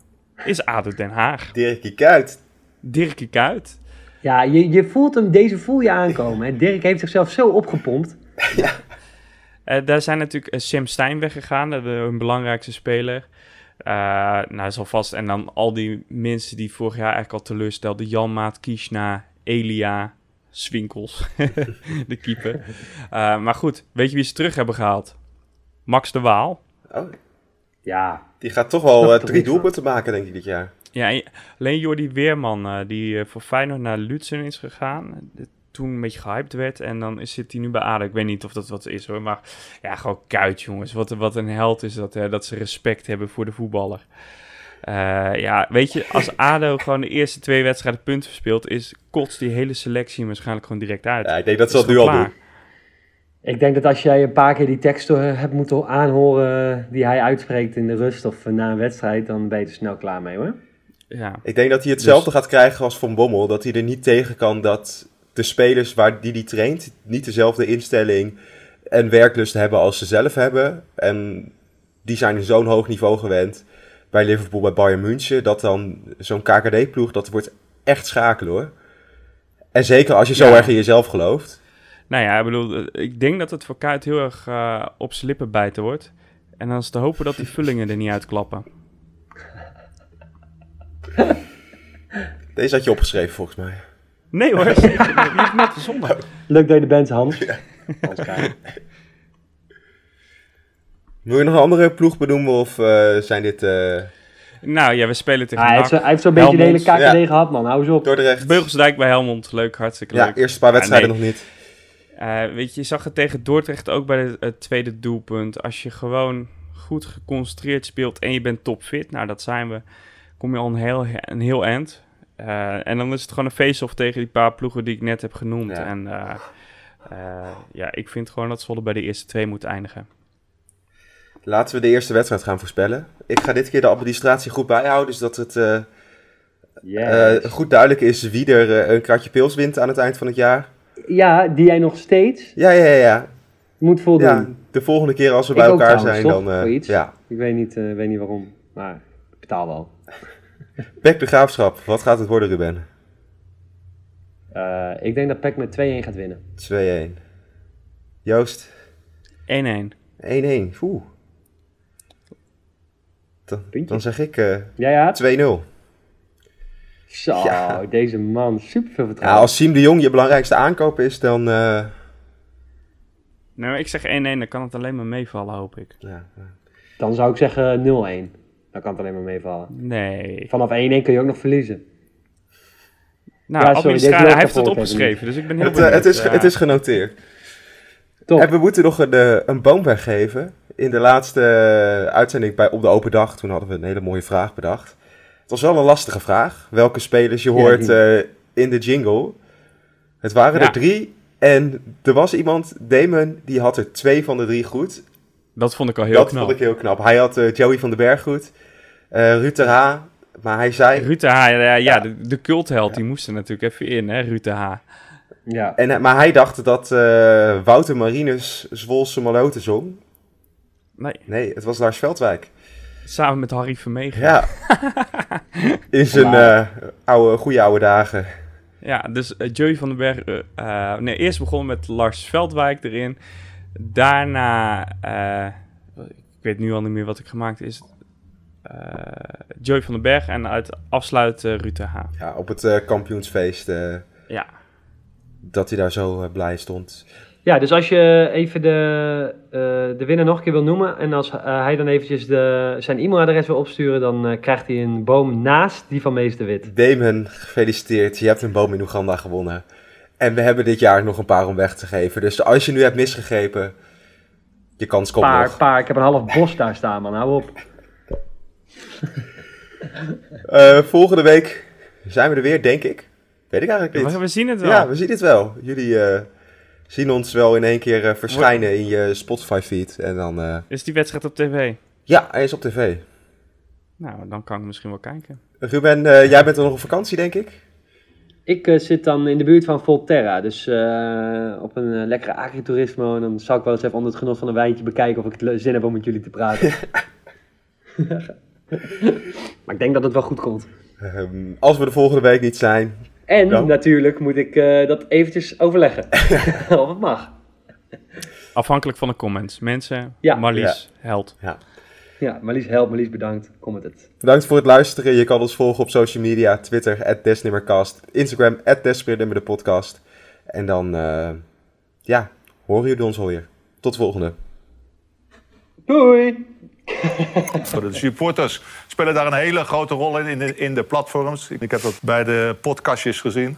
Is ADO Den Haag. Dirkie Kuyt. Dirkie Kuyt. Ja, je, je voelt hem, deze voel je aankomen. Hè? Dirk heeft zichzelf zo opgepompt. Uh, daar zijn natuurlijk Sam Stein weggegaan, de, hun belangrijkste speler. Uh, nou, is alvast. En dan al die mensen die vorig jaar eigenlijk al teleurstelden. Jan Maat, Kishna, Elia, Swinkels, de keeper. Uh, maar goed, weet je wie ze terug hebben gehaald? Max de Waal. Oh. Ja. Die gaat toch wel uh, drie doelpunten maken, denk ik, dit jaar. Ja, alleen Jordi Weerman, uh, die uh, voor Feyenoord naar Lutzen is gegaan. Toen een beetje gehyped werd. En dan zit hij nu bij ADO. Ik weet niet of dat wat is hoor. Maar ja, gewoon kuit jongens. Wat, wat een held is dat. Hè, dat ze respect hebben voor de voetballer. Uh, ja, weet je, als ADO gewoon de eerste twee wedstrijden punten verspeelt, is kots die hele selectie waarschijnlijk gewoon direct uit. Ja, ik denk dat ze dat nu al doen. Ik denk dat als jij een paar keer die tekst hebt moeten aanhoren die hij uitspreekt in de rust of na een wedstrijd, dan ben je er snel klaar mee hoor. Ja. Ik denk dat hij hetzelfde dus... gaat krijgen als Van Bommel. Dat hij er niet tegen kan dat de spelers waar die hij traint niet dezelfde instelling en werklust hebben als ze zelf hebben. En die zijn in zo'n hoog niveau gewend bij Liverpool, bij Bayern München. Dat dan zo'n KKD-ploeg, dat wordt echt schakelen hoor. En zeker als je zo ja. erg in jezelf gelooft. Nou ja, ik bedoel, ik denk dat het voor Kuit heel erg uh, op zijn lippen bijten wordt. En dan is te hopen dat die vullingen er niet uitklappen. Deze had je opgeschreven volgens mij. Nee hoor, zeker niet. Net verzonnen. Leuk dat je de band hand. Ja. Wil je nog een andere ploeg benoemen of uh, zijn dit... Uh... Nou ja, we spelen tegen Ah, hij, heeft zo, hij heeft zo'n beetje de hele. KKD Ja. gehad, man. Hou eens op. Dordrecht. Beugelsdijk bij Helmond. Leuk, hartstikke Ja, leuk. eerste paar wedstrijden nee. nog niet. Eh, weet je, je zag het tegen Dordrecht ook bij de- het tweede doelpunt. Als je gewoon goed geconcentreerd speelt en je bent topfit, nou dat zijn we, kom je al een heel, een heel eind. Eh, en dan is het gewoon een face-off tegen die paar ploegen die ik net heb genoemd. Ja. En eh, eh, ja, ik vind gewoon dat Zwolle bij de eerste twee moet eindigen. Laten we de eerste wedstrijd gaan voorspellen. Ik ga dit keer de administratie goed bijhouden, zodat het eh, Yes. eh, goed duidelijk is wie er een kratje pils wint aan het eind van het jaar. ja, die jij nog steeds Ja, ja, ja. ja. moet voldoen. ja de volgende keer als we Ik bij ook elkaar trouwens, zijn, toch? dan... eh, Voor iets. ja. Ik weet niet, eh, weet niet waarom, maar ik betaal wel. Pek de Graafschap, wat gaat het worden, Ruben? Eh, ik denk dat PEC met 2-1 gaat winnen. 2-1. Joost, 1-1. 1-1. Oeh. Dan, zeg ik eh, Ja, ja. 2-0. Zo, Ja. deze man, super veel Ja, vertrouwen. als Siem de Jong je belangrijkste aankoop is, dan... eh, Nou, ik zeg 1-1, dan kan het alleen maar meevallen, hoop ik. ja, ja. Dan zou ik zeggen 0-1. Dan kan het alleen maar meevallen. Nee. Vanaf 1-1 kun je ook nog verliezen. Nou, Ja, sorry, hij heeft het opgeschreven, dus ik ben heel Het, eh, benieuwd. het, is, Ja. het is genoteerd. Top. En we moeten nog een, eh, een boom weggeven. In de laatste eh, uitzending bij Op de Open Dag, toen hadden we een hele mooie vraag bedacht. Het was wel een lastige vraag. Welke spelers je hoort eh, in de jingle. Het waren Ja. er drie. En er was iemand, Damon, die had er twee van de drie goed. Dat vond ik al heel dat knap. vond ik heel knap. Hij had eh, Joey van den Berg goed. eh Ruud H. Maar hij zei... Ruud de H, ja, ja, ja, de, de cultheld, die moest er natuurlijk even in, hè, Ruud de H. Ja. En, eh, maar hij dacht dat eh, Wouter Marinus Zwolse Maloten zong. Nee, Nee, het was Lars Veldwijk. samen met Harry Vermegen. Ja. In zijn eh, oude, goede oude dagen. Ja, dus Joey van den Berg... nee, eerst begonnen met Lars Veldwijk erin. Daarna... eh, ik weet nu al niet meer wat ik gemaakt is. Eh Joey van den Berg en uit afsluit eh, Ruud de H. Ja, op het eh, kampioensfeest. eh, Ja. dat hij daar zo blij stond. ja, dus als je even de, eh, de winnaar nog een keer wil noemen... en als hij dan eventjes de, zijn e-mailadres wil opsturen... dan eh, krijgt hij een boom naast die van Meester Wit. Damon, gefeliciteerd. Je hebt een boom in Oeganda gewonnen. En we hebben dit jaar nog een paar om weg te geven. Dus als je nu hebt misgegrepen, je kans komt Paar, nog. paar. Ik heb een half bos daar staan, man. Hou op. Eh, volgende week zijn we er weer, denk ik. Weet ik eigenlijk niet. Maar we zien het wel. Ja, we zien het wel. Jullie eh, zien ons wel in één keer eh, verschijnen in je Spotify-feed. En dan... eh, Is die wedstrijd op tv? ja, hij is op tv. Nou, dan kan ik misschien wel kijken. Ruben, eh, jij bent er nog op vakantie, denk ik? Ik eh, zit dan in de buurt van Volterra. Dus eh, op een eh, lekkere agriturismo. En dan zal ik wel eens even onder het genot van een wijntje bekijken... of ik het zin heb om met jullie te praten. maar ik denk dat het wel goed komt. Ehm, als we de volgende week niet zijn, En natuurlijk moet ik eh, dat eventjes overleggen. of het mag. Afhankelijk van de comments. Mensen, Ja. Marlies, held. Ja, Marlies help, Marlies bedankt. Comment het. Bedankt voor het luisteren. Je kan ons volgen op social media. Twitter, Desnimmercast. Instagram, de podcast. En dan, eh, ja, horen jullie ons alweer. Tot de volgende. Doei! Voor de supporters spelen daar een hele grote rol in, in de, in de platforms. Ik heb dat bij de podcastjes gezien.